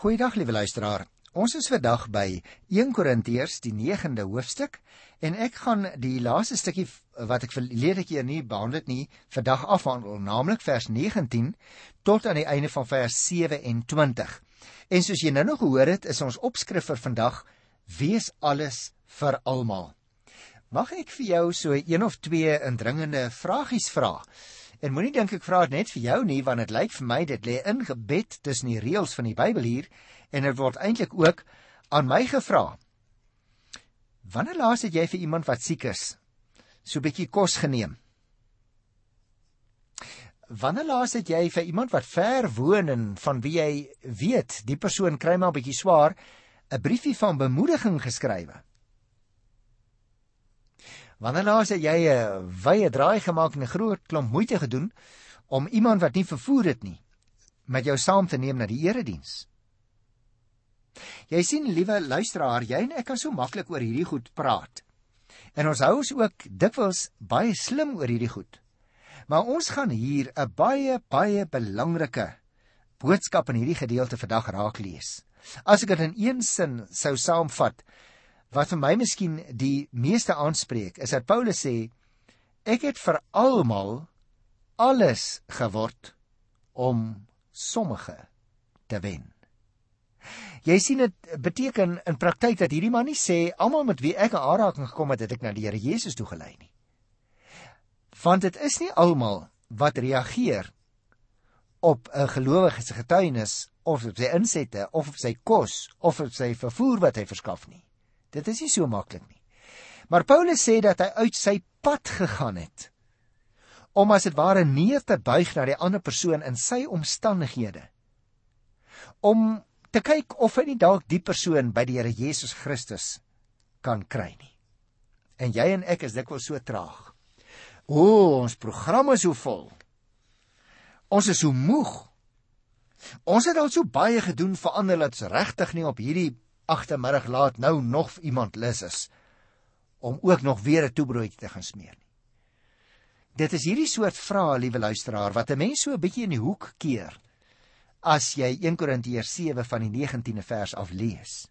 Goeiedag liewe luisteraar. Ons is vandag by 1 Korintiërs die 9de hoofstuk en ek gaan die laaste stukkie wat ek verlede keer nie behandel het nie vandag afhandel, naamlik vers 19 tot aan die einde van vers 27. En soos jy nou nog gehoor het, is ons opskrif vir vandag wees alles vir almal. Mag ek vir jou so een of twee indringende vragies vra? En moenie dink ek vra dit net vir jou nie, want dit lyk vir my dit lê in gebed tussen die reëls van die Bybel hier en dit word eintlik ook aan my gevra. Wanneer laas het jy vir iemand wat siek is so 'n bietjie kos geneem? Wanneer laas het jy vir iemand wat ver woon en van wie jy weet die persoon kry maar 'n bietjie swaar 'n briefie van bemoediging geskrywe? Wanneer laas het jy 'n wye draai gemaak en 'n groot klomp moeite gedoen om iemand wat nie vervoer het nie met jou saam te neem na die erediens? Jy sien, liewe luisteraar, jy en ek kan so maklik oor hierdie goed praat. En ons hou ons ook dikwels baie slim oor hierdie goed. Maar ons gaan hier 'n baie baie belangrike boodskap in hierdie gedeelte vandag raak lees. As ek dit in een sin sou saamvat, wat vir my miskien die meeste aanspreek is dat Paulus sê ek het vir almal alles geword om sommige te wen. Jy sien dit beteken in praktyk dat hierdie man nie sê almal met wie ek 'n aanraking gekom het, het ek na die Here Jesus toe gelei nie. Want dit is nie almal wat reageer op 'n gelowige se getuienis of op sy insette of op sy kos of op sy vervoer wat hy verskaf nie. Dit is nie so maklik nie. Maar Paulus sê dat hy uit sy pad gegaan het om as dit ware neer te buig na die ander persoon in sy omstandighede. Om te kyk of hy nie dalk die persoon by die Here Jesus Christus kan kry nie. En jy en ek is dikwels so traag. O, ons program is so vol. Ons is so moeg. Ons het al so baie gedoen vir ander dat ons regtig nie op hierdie agtermiddag laat nou nog iemand lus is om ook nog weer 'n toebroodjie te gaan smeer nie. Dit is hierdie soort vrae, liewe luisteraar, wat 'n mens so 'n bietjie in die hoek keer as jy 1 Korintiërs 7 van die 19de vers af lees.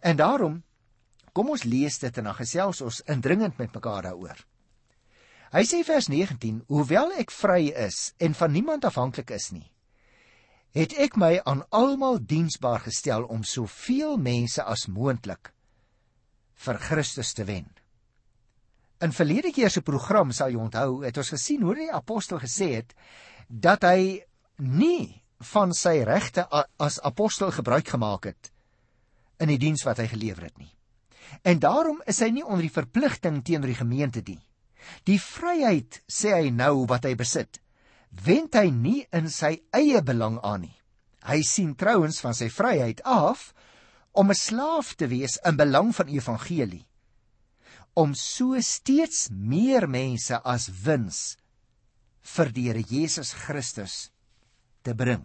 En daarom kom ons lees dit en dan gesels ons indringend met mekaar daaroor. Hy sê vers 19: Hoewel ek vry is en van niemand afhanklik is nie, het ek my aan almal diensbaar gestel om soveel mense as moontlik vir Christus te wen. In verlede keer se program sal jy onthou, het ons gesien hoe die apostel gesê het dat hy nie van sy regte as apostel gebruik gemaak het in die diens wat hy gelewer het nie. En daarom is hy nie onder die verpligting teenoor die gemeente nie. Die vryheid sê hy nou wat hy besit wend hy nie in sy eie belang aan nie. Hy sien trouens van sy vryheid af om 'n slaaf te wees in belang van evangelie. Om so steeds meer mense as wins vir die Here Jesus Christus te bring.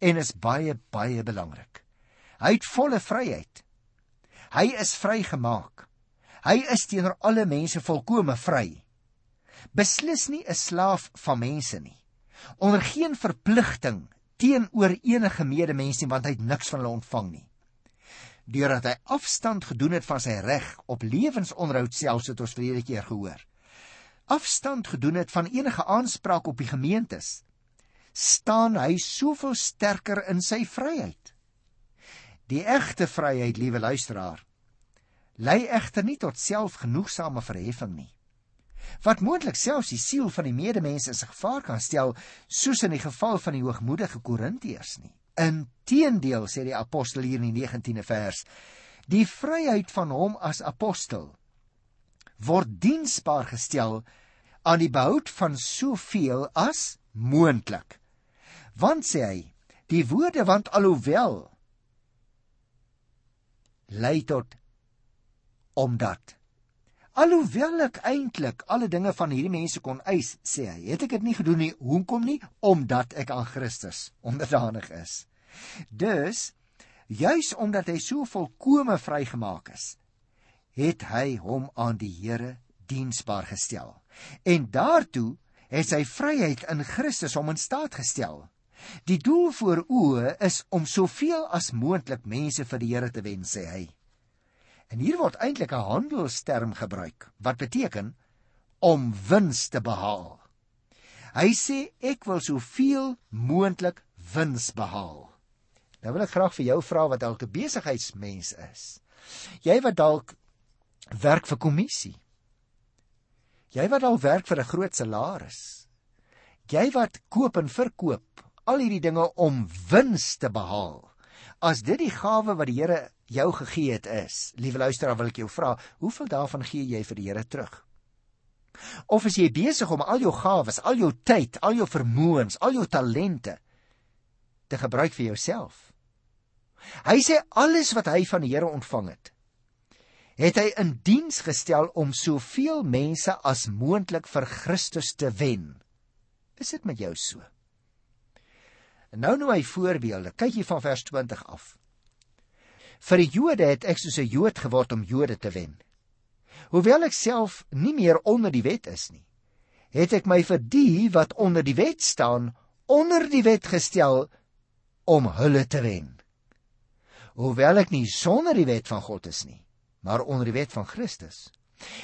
En is baie baie belangrik. Hy het volle vryheid. Hy is vrygemaak. Hy is teenoor alle mense volkome vry. Beslis nie 'n slaaf van mense nie onder geen verpligting teenoor enige medemens nie want hy het niks van hulle ontvang nie. Deurdat hy afstand gedoen het van sy reg op lewensonderhoud selfs het ons verlede keer gehoor. Afstand gedoen het van enige aanspraak op die gemeentes. staan hy soveel sterker in sy vryheid. Die egte vryheid, liewe luisteraar, lei egter nie tot selfgenoegsame verheffing nie wat moontlik selfs die siel van die medemense in gevaar kan stel, soos in die geval van die hoogmoedige Korintiërs nie. Inteendeel sê die apostel hier in die 19de vers, die vryheid van hom as apostel word diensbaar gestel aan die behoud van soveel as moontlik. Want sê hy, die woorde want alhoewel lei tot omdat Alhoewel ek eintlik alle dinge van hierdie mense kon eis, sê hy, het ek dit nie gedoen nie. Hoekom nie? Omdat ek aan Christus onderdanig is. Dus, juis omdat hy so volkome vrygemaak is, het hy hom aan die Here diensbaar gestel. En daartoe het sy vryheid in Christus hom in staat gestel. Die doel voor oë is om soveel as moontlik mense vir die Here te wen, sê hy. En hier word eintlik 'n handelsterm gebruik wat beteken om wins te behaal. Hy sê ek wil soveel moontlik wins behaal. Nou wil ek graag vir jou vra wat dalk 'n besigheidsmens is. Jy wat dalk werk vir kommissie. Jy wat al werk vir 'n groot salaris. Jy wat koop en verkoop, al hierdie dinge om wins te behaal. As dit die gawe wat die Here jou gegee het is, liewe luisteraar, wil ek jou vra, hoeveel daarvan gee jy vir die Here terug? Of is jy besig om al jou gawes, al jou tyd, al jou vermoëns, al jou talente te gebruik vir jouself? Hy sê alles wat hy van die Here ontvang het, het hy in diens gestel om soveel mense as moontlik vir Christus te wen. Is dit met jou so? En nou nou hy voorbeelde. Kyk hier van vers 20 af. Vir die Jode het ek soos 'n Jood geword om Jode te wen. Hoewel ek self nie meer onder die wet is nie, het ek my vir die wat onder die wet staan, onder die wet gestel om hulle te wen. Hoewel ek nie sonder die wet van God is nie, maar onder die wet van Christus,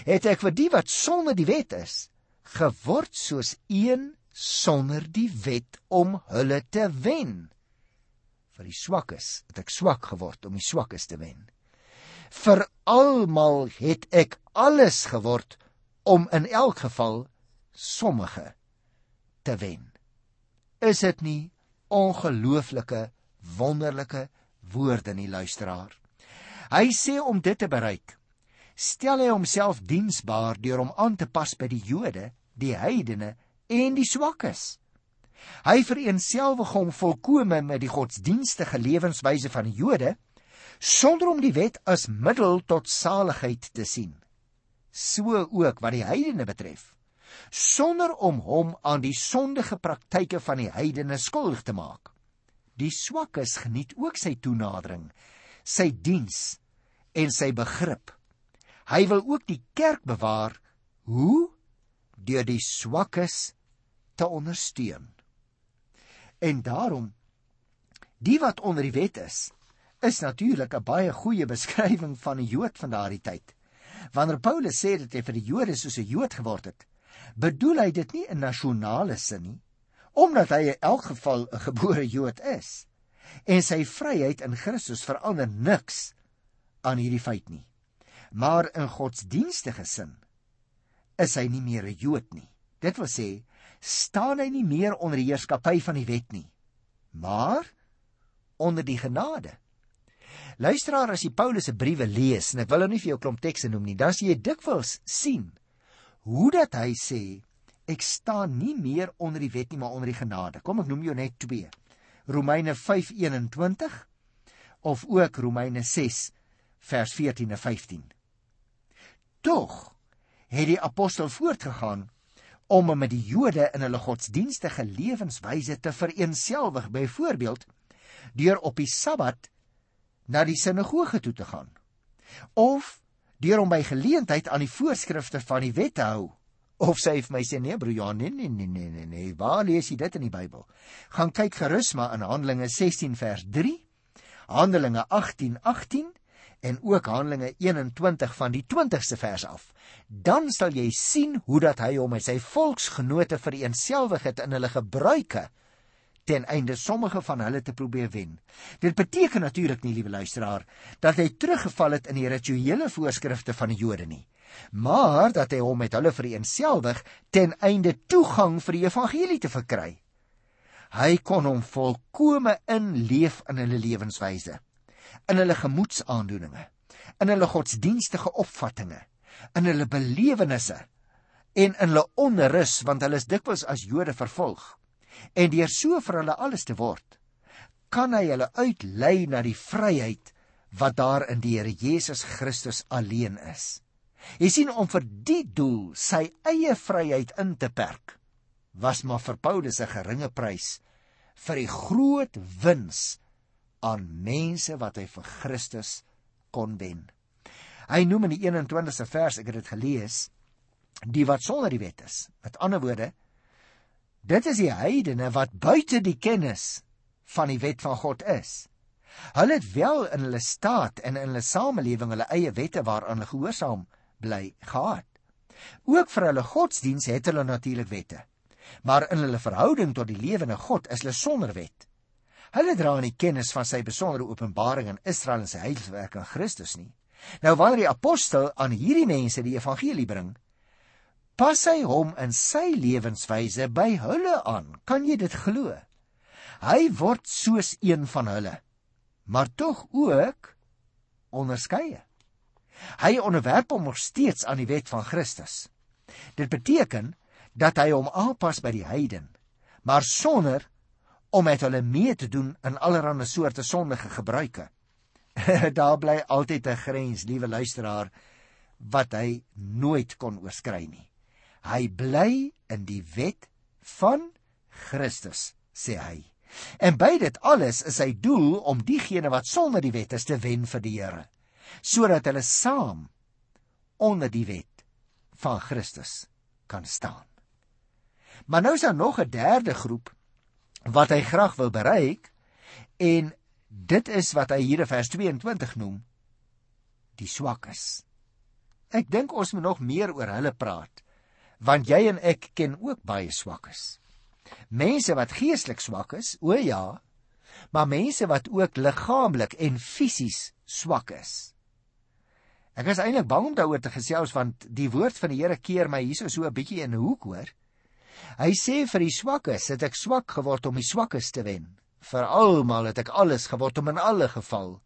het ek vir die wat sonder die wet is, geword soos een sonder die wet om hulle te wen. Vir die swakkes het ek swak geword om die swakkes te wen. Vir almal het ek alles geword om in elk geval sommige te wen. Is dit nie ongelooflike wonderlike woorde nie luisteraar? Hy sê om dit te bereik, stel hy homself diensbaar deur hom aan te pas by die Jode, die heidene en die swakkes. Hy vereenselwig hom volkome met die godsdienstige lewenswyse van die Jode sonder om die wet as middel tot saligheid te sien. So ook wat die heidene betref, sonder om hom aan die sondige praktyke van die heidene skuldig te maak. Die swakkes geniet ook sy toenadering, sy diens en sy begrip. Hy wil ook die kerk bewaar hoe deur die swakkes te ondersteun. En daarom die wat onder die wet is, is natuurlik 'n baie goeie beskrywing van 'n Jood van daardie tyd. Wanneer Paulus sê dat hy vir die Jode soos 'n Jood geword het, bedoel hy dit nie in nasionale sin nie, omdat hy in elk geval 'n gebore Jood is. En sy vryheid in Christus verander niks aan hierdie feit nie. Maar in godsdienstige sin is hy nie meer 'n Jood nie. Dit wil sê, staan hy nie meer onder die heerskappy van die wet nie, maar onder die genade. Luisteraar as jy Paulus se briewe lees en ek wil nou nie vir jou klomp tekste noem nie, dan sien jy dikwels sien hoe dat hy sê ek staan nie meer onder die wet nie maar onder die genade. Kom ek noem jou net twee. Romeine 5:21 of ook Romeine 6 vers 14 en 15. Tog het die apostel voortgegaan om met die Jode in hulle godsdienstige lewenswyse te vereensgewig, byvoorbeeld deur op die Sabbat na die sinagoge toe te gaan of deur om by geleentheid aan die voorskrifte van die wet te hou. Of sê vir my sê nee broer Johan nee nee nee nee nee nee waar lees jy dit in die Bybel? Gaan kyk gerus maar in Handelinge 16 vers 3 Handelinge 18 18 en ook Handelinge 21 van die 20ste vers af dan sal jy sien hoe dat hy hom met sy volksgenote vereensgewig het in hulle gebruike ten einde sommige van hulle te probeer wen. Dit beteken natuurlik nie, liewe luisteraar, dat hy teruggeval het in die rituele voorskrifte van die Jode nie, maar dat hy hom met hulle vereensgewig ten einde toegang vir die evangelie te verkry. Hy kon hom volkome inleef in hulle lewenswyse, in hulle gemoedsaandoeninge, in hulle godsdienstige opvattinge, in hulle belewennisse en in hulle onrus want hulle is dikwels as Jode vervolg en deur so vir hulle alles te word, kan hy hulle uitlei na die vryheid wat daar in die Here Jesus Christus alleen is. Jy sien om vir die doel sy eie vryheid in te perk was maar vir Paulus 'n geringe prys vir die groot wins aan mense wat hy vir Christus kon wen. Hy noem in die 21ste vers, ek het dit gelees, die wat sonder die wet is. Met ander woorde, Dit is die heidene wat buite die kennis van die wet van God is. Hulle het wel in hulle staat en in hulle samelewing hulle eie wette waaraan hulle gehoorsaam bly gehad. Ook vir hulle godsdiens het hulle natuurlik wette. Maar in hulle verhouding tot die lewende God is hulle sonder wet. Hulle dra nie kennis van sy besondere openbaring aan Israel en sy heilswerk aan Christus nie. Nou wanneer die apostel aan hierdie mense die evangelie bring, pas hy hom in sy lewenswyse by hulle aan. Kan jy dit glo? Hy word soos een van hulle, maar tog ook onderskeie. Hy onderwerp hom nog steeds aan die wet van Christus. Dit beteken dat hy hom aanpas by die heiden, maar sonder om met hulle mee te doen in allerlei soorte sondige gebruike. Daar bly altyd 'n grens, liewe luisteraar, wat hy nooit kon oorskry nie. Hy bly in die wet van Christus, sê hy. En by dit alles is sy doel om diegene wat sonder die wet is te wen vir die Here sodat hulle saam onder die wet van Christus kan staan. Maar nou is daar nog 'n derde groep wat hy graag wil bereik en dit is wat hy hier in vers 22 noem die swakkes. Ek dink ons moet nog meer oor hulle praat want jy en ek ken ook baie swakkes. Mense wat geestelik swak is, o ja, maar mense wat ook liggaamlik en fisies swak is. Ek is eintlik bang om daaroor te gesels want die woord van die Here keer my hierso so 'n bietjie in 'n hoek hoor. Hy sê vir die swakkes het ek swak geword om die swakkes te wen. Vir almal het ek alles geword om in alle geval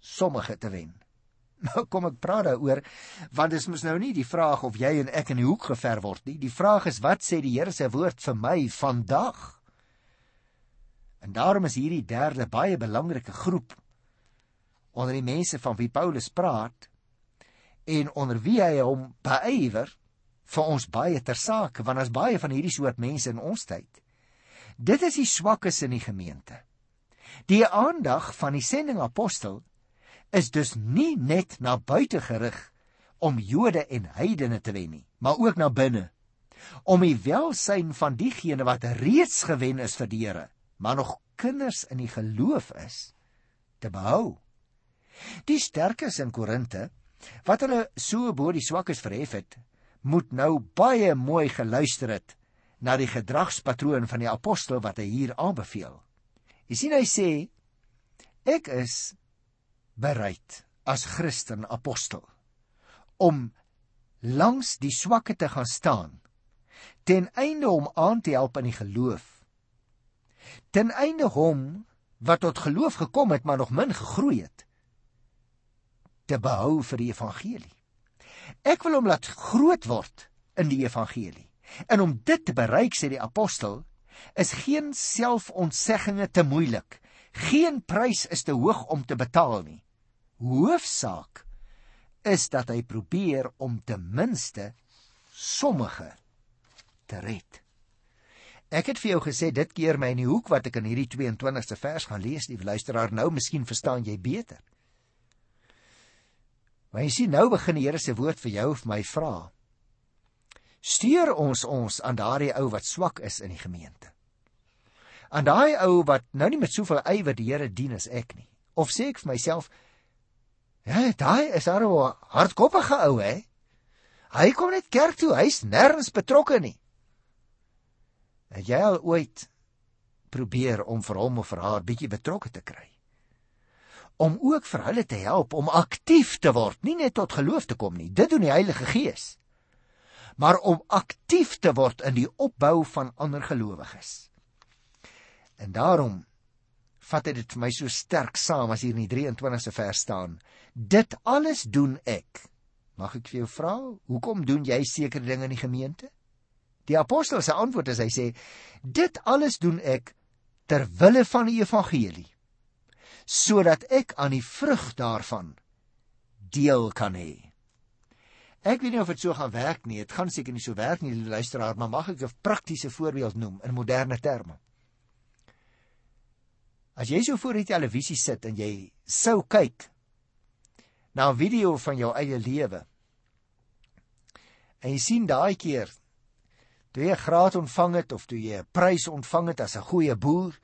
sommige te wen. Nou kom ek praat daaroor want dit is mos nou nie die vraag of jy en ek in die hoek gever word nie. Die vraag is wat sê die Here se woord vir my vandag? En daarom is hierdie derde baie belangrike groep onder die mense van wie Paulus praat en onder wie hy hom beywer vir ons baie ter sake want as baie van hierdie soort mense in ons tyd. Dit is die swakkes in die gemeente. Die aandag van die sending apostel is dus nie net na buite gerig om Jode en heidene te wen nie, maar ook na binne om die welsyn van diegene wat reeds gewen is vir die Here, maar nog kinders in die geloof is, te behou. Die sterkes in Korinte wat hulle so bo die swakkes verhef het, moet nou baie mooi geluister het na die gedragspatroon van die apostel wat hy hier aanbeveel. Jy sien hy sê ek is bereid as Christen apostel om langs die swakke te gaan staan ten einde om aan te help in die geloof ten einde hom wat tot geloof gekom het maar nog min gegroei het te behou vir die evangelie. Ek wil hom laat groot word in die evangelie. En om dit te bereik sê die apostel, is geen selfontseggings te moeilik. Geen prys is te hoog om te betaal nie. Hoofsaak is dat hy probeer om ten minste sommige te red. Ek het vir jou gesê dit keer my in die hoek wat ek in hierdie 22ste vers gaan lees, die luisteraar nou miskien verstaan jy beter. Maar jy sien nou begin die Here se woord vir jou of my vra. Stuur ons ons aan daardie ou wat swak is in die gemeente. Aan daai ou wat nou nie met soveel ywer die Here dien as ek nie. Of sê ek vir myself, ja, daai is daar 'n hardkoppige ou hè. Hy kom net kerk toe, hy's nêrens betrokke nie. Het jy al ooit probeer om vir hom of vir haar bietjie betrokke te kry? Om ook vir hulle te help om aktief te word, nie net tot geloof te kom nie. Dit doen die Heilige Gees. Maar om aktief te word in die opbou van ander gelowiges. En daarom vat dit vir my so sterk saam as hier in die 23ste vers staan. Dit alles doen ek. Mag ek vir jou vra, hoekom doen jy sekere dinge in die gemeente? Die apostel se antwoord is hy sê, dit alles doen ek ter wille van die evangelie sodat ek aan die vrug daarvan deel kan hê. Ek weet nie of dit so gaan werk nie. Dit gaan seker nie so werk nie, luisteraar, maar mag ek 'n praktiese voorbeeld noem in moderne terme? As jy so voor die televisie sit en jy sou kyk na 'n video van jou eie lewe en jy sien daai keer Toe jy 'n graad ontvang het of toe jy 'n prys ontvang het as 'n goeie boer,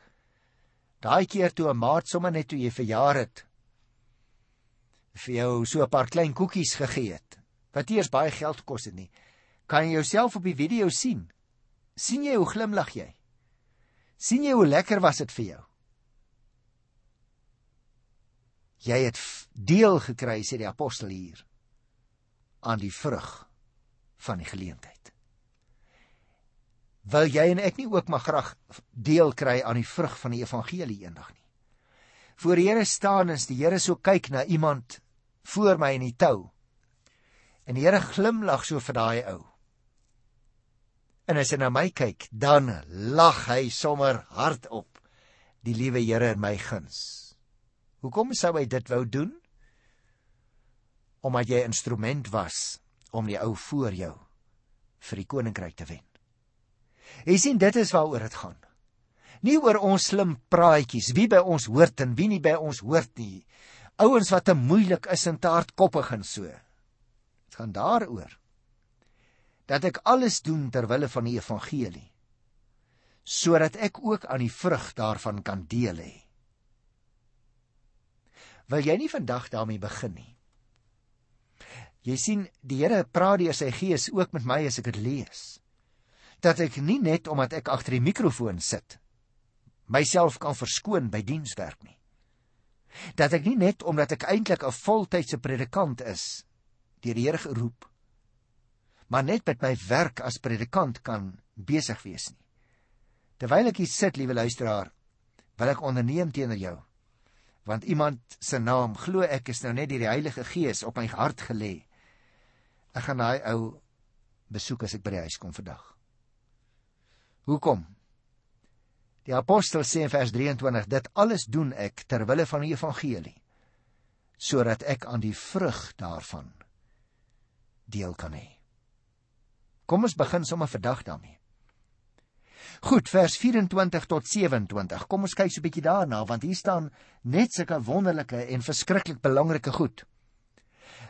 daai keer toe 'n maat sommer net toe jy verjaar het, vir jou so 'n paar klein koekies gegee het, wat eers baie geld gekos het nie, kan jy jouself op die video sien. sien jy hoe glimlag jy? sien jy hoe lekker was dit vir jou? Jy het deel gekry sê die apostel hier aan die vrug van die geleentheid. Wil jy en ek nie ook maar graag deel kry aan die vrug van die evangelie eendag nie? Voor die Here staan is die Here so kyk na iemand voor my in die tou. En die Here glimlag so vir daai ou. En as hy na my kyk, dan lag hy sommer hardop. Die liewe Here in my guns. Hoekom sou hy dit wou doen? Omdat jy instrument was om die ou voor jou vir die koninkryk te wen. Jy sien dit is waaroor dit gaan. Nie oor ons slim praatjies, wie by ons hoort en wie nie by ons hoort nie. Ouens wat te moeilik is en te hardkoppig en so. Dit gaan daaroor dat ek alles doen ter wille van die evangelie sodat ek ook aan die vrug daarvan kan deel hê wil jy nie vandag daarmee begin nie. Jy sien, die Here praat deur sy gees ook met my as ek dit lees. Dat ek nie net omdat ek agter die mikrofoon sit myself kan verskoon by dienswerk nie. Dat ek nie net omdat ek eintlik 'n voltydse predikant is deur die Here geroep maar net met my werk as predikant kan besig wees nie. Terwyl ek hier sit, liewe luisteraar, wil ek onderneem teenoor jou want iemand se naam glo ek is nou net deur die Heilige Gees op my hart gelê. Ek gaan daai ou besoek as ek by die huis kom vandag. Hoekom? Die apostel sê in vers 23 dit alles doen ek ter wille van die evangelie sodat ek aan die vrug daarvan deel kan hê. Kom ons begin sommer vandag daarmee. Goed, vers 24 tot 27. Kom ons kyk so 'n bietjie daarna want hier staan net sulke wonderlike en verskriklik belangrike goed.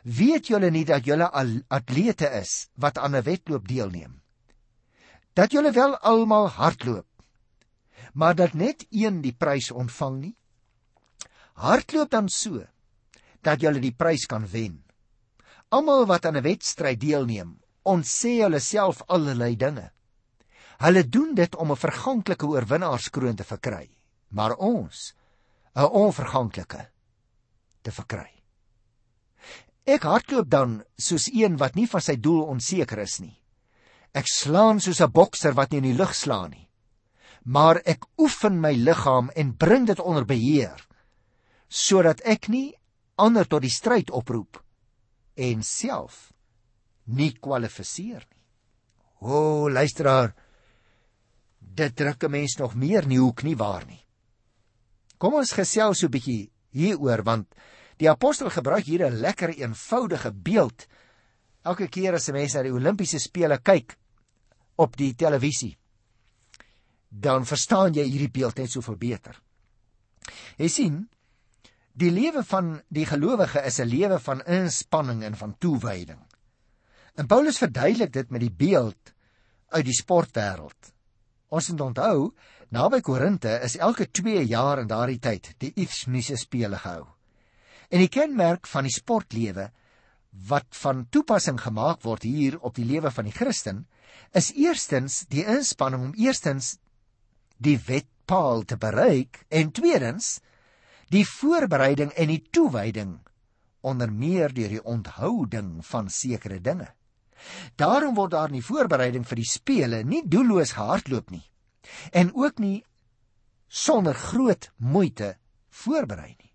Weet julle nie dat julle atlete is wat aan 'n wedloop deelneem? Dat julle wel almal hardloop, maar dat net een die prys ontvang nie? Hardloop dan so dat julle die prys kan wen. Almal wat aan 'n wedstryd deelneem, ontsê hulle self allerlei dinge. Hulle doen dit om 'n verganklike oorwinnaarskroon te verkry, maar ons 'n onverganklike te verkry. Ek hardloop dan soos een wat nie van sy doel onseker is nie. Ek slaan soos 'n bokser wat nie in die lug slaan nie. Maar ek oefen my liggaam en bring dit onder beheer sodat ek nie ander tot die stryd oproep en self nie kwalifiseer nie. O, luisteraar, dit druk 'n mens nog meer in die hoek nie waar nie. Kom ons gesels so 'n bietjie hieroor want die apostel gebruik hier 'n lekker eenvoudige beeld elke keer as 'n mens na die Olimpiese spele kyk op die televisie. Dan verstaan jy hierdie beeld net soveel beter. Jy sien, die lewe van die gelowige is 'n lewe van inspanning en van toewyding. En Paulus verduidelik dit met die beeld uit die sportwêreld. Ons moet onthou, naby Korinte is elke 2 jaar in daardie tyd die Isthmiese spele gehou. En die kenmerk van die sportlewe wat van toepassing gemaak word hier op die lewe van die Christen, is eerstens die inspanning om eerstens die wetpaal te bereik en tweedens die voorbereiding en die toewyding onder meer deur die onthouding van sekere dinge. Daarom word daar in die voorbereiding vir die spele nie doelloos gehardloop nie en ook nie sonder groot moeite voorberei nie.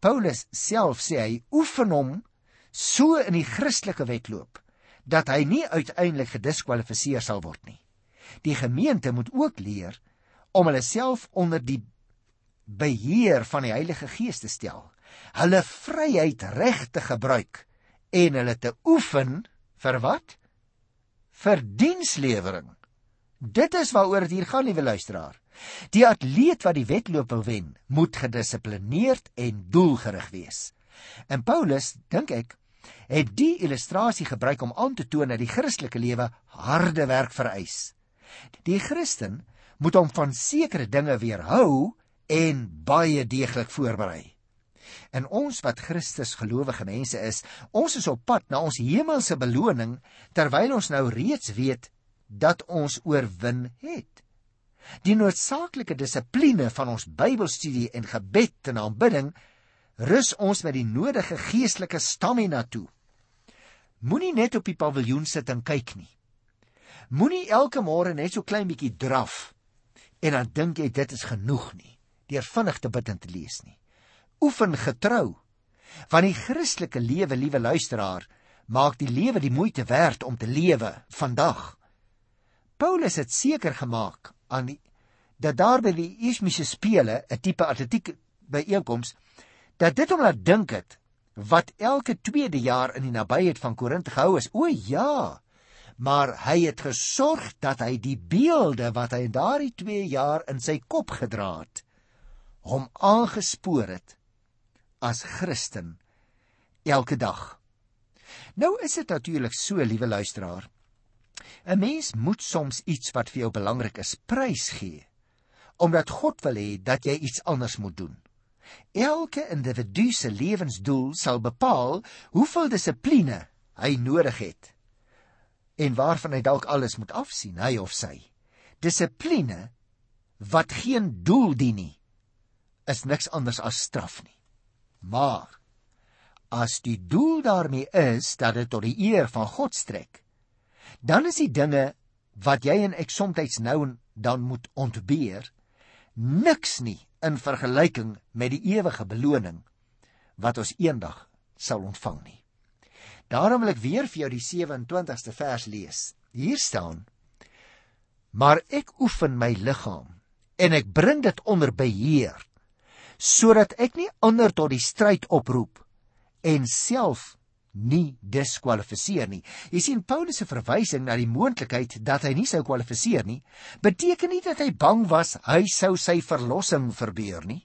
Paulus self sê hy oefen hom so in die Christelike wedloop dat hy nie uiteindelik gediskwalifiseer sal word nie. Die gemeente moet ook leer om hulle self onder die beheer van die Heilige Gees te stel. Hulle vryheid reg te gebruik en hulle te oefen vir wat? Vir dienslewering. Dit is waaroor dit hier gaan, liewe luisteraar. Die atleet wat die wedloop wil wen, moet gedissiplineerd en doelgerig wees. En Paulus, dink ek, het die illustrasie gebruik om aan te toon dat die Christelike lewe harde werk vereis. Die Christen moet hom van sekere dinge weerhou en baie deeglik voorberei. En ons wat Christus gelowige mense is, ons is op pad na ons hemelse beloning terwyl ons nou reeds weet dat ons oorwin het. Die noodsaaklike dissipline van ons Bybelstudie en gebed en aanbidding rus ons met die nodige geestelike stamina toe. Moenie net op die paviljoen sit en kyk nie. Moenie elke môre net so klein bietjie draf en dan dink jy dit is genoeg nie deur vinnig te bid en te lees nie. Oefen getrou. Want die Christelike lewe, liewe luisteraar, maak die lewe die moeite werd om te lewe vandag. Paulus het seker gemaak aan die dat daar by die Ismiese spele 'n tipe atletiek byeenkoms dat dit hom laat dink het wat elke tweede jaar in die nabyheid van Korinthe gehou is. O ja, maar hy het gesorg dat hy die beelde wat hy in daardie 2 jaar in sy kop gedra het hom aangespoor het as Christen elke dag. Nou is dit natuurlik so, liewe luisteraar. 'n Mens moet soms iets wat vir jou belangrik is, prys gee, omdat God wil hê dat jy iets anders moet doen. Elke individu se lewensdoel sal bepaal hoeveel dissipline hy nodig het en waarvan hy dalk alles moet afsien, hy of sy. Dissipline wat geen doel dien nie, is niks anders as straf nie. Maar as die doel daarmee is dat dit tot die eer van God strek, dan is die dinge wat jy en ek soms nou en dan moet ontbeer niks nie in vergelyking met die ewige beloning wat ons eendag sal ontvang nie. Daarom wil ek weer vir jou die 27ste vers lees. Hier staan: Maar ek oefen my liggaam en ek bring dit onder beheer sodat ek nie ander tot die stryd oproep en self nie diskwalifiseer nie. Jy sien Paulus se verwysing na die moontlikheid dat hy nie sou kwalifiseer nie, beteken nie dat hy bang was hy sou sy verlossing verbeur nie.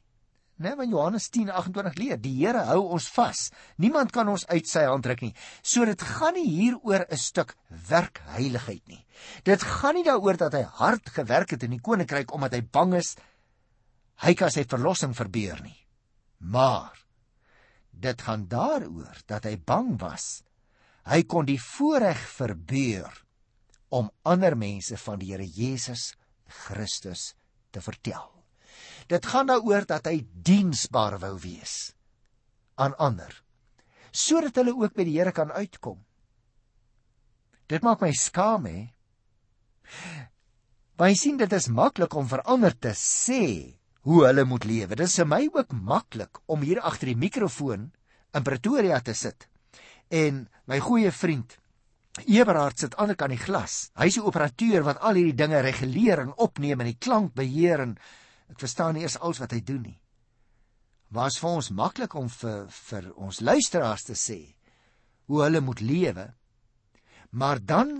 Net van Johannes 10:28 leer, die Here hou ons vas. Niemand kan ons uit sy hand ruk nie. So dit gaan nie hier oor 'n stuk werkheiligheid nie. Dit gaan nie daaroor dat hy hard gewerk het in die koninkryk omdat hy bang is hy kan sy verlossing verbeur nie. Maar dit gaan daaroor dat hy bang was. Hy kon die voorreg verbeur om ander mense van die Here Jesus Christus te vertel. Dit gaan daaroor dat hy diensbaar wou wees aan ander sodat hulle ook by die Here kan uitkom. Dit maak my skaam hè. Want jy sien dit is maklik om verander te sê hoe hulle moet lewe. Dit is vir my ook maklik om hier agter die mikrofoon in Pretoria te sit. En my goeie vriend Eberhard sit aan die kant die glas. Hy's die operateur wat al hierdie dinge reguleer en opneem en die klank beheer en Ek verstaan nie eers alles wat hy doen nie. Was vir ons maklik om vir vir ons luisteraars te sê hoe hulle moet lewe. Maar dan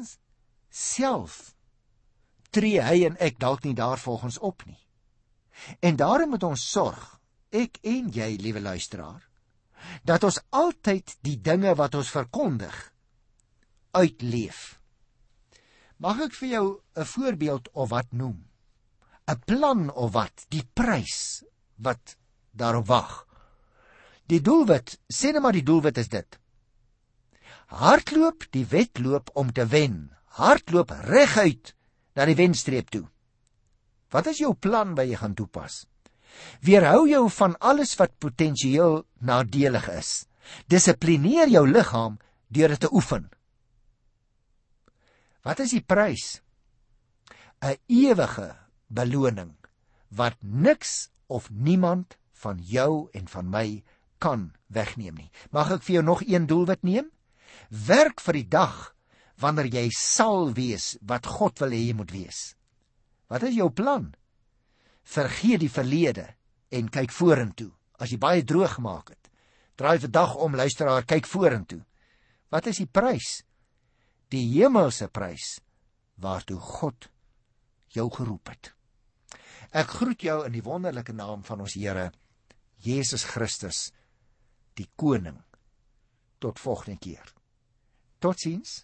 self tree hy en ek dalk nie daar volgens op nie. En daarom moet ons sorg, ek en jy, liewe luisteraar, dat ons altyd die dinge wat ons verkondig uitleef. Mag ek vir jou 'n voorbeeld of wat noem? 'n plan of wat, die prys wat daarop wag. Die doelwit, sê net maar die doelwit is dit. Hardloop die wedloop om te wen. Hardloop reguit na die wenstreep toe. Wat is jou plan wat jy gaan toepas? Weerhou jou van alles wat potensieel nadelig is. Dissiplineer jou liggaam deur dit te oefen. Wat is die prys? 'n Ewige beloning wat niks of niemand van jou en van my kan wegneem nie. Mag ek vir jou nog een doelwit neem? Werk vir die dag wanneer jy sal wees wat God wil hê jy moet wees. Wat is jou plan? Vergeet die verlede en kyk vorentoe. As jy baie droog gemaak het, draai vir dag om, luisteraar, kyk vorentoe. Wat is die prys? Die hemelse prys waartoe God jou geroep het. Ek groet jou in die wonderlike naam van ons Here Jesus Christus, die koning, tot volgende keer. Totsiens.